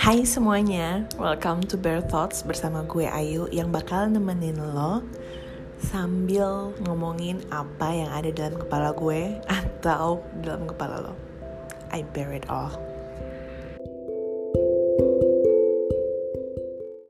Hai semuanya, welcome to Bear Thoughts bersama gue Ayu yang bakal nemenin lo sambil ngomongin apa yang ada dalam kepala gue atau dalam kepala lo. I bear it all.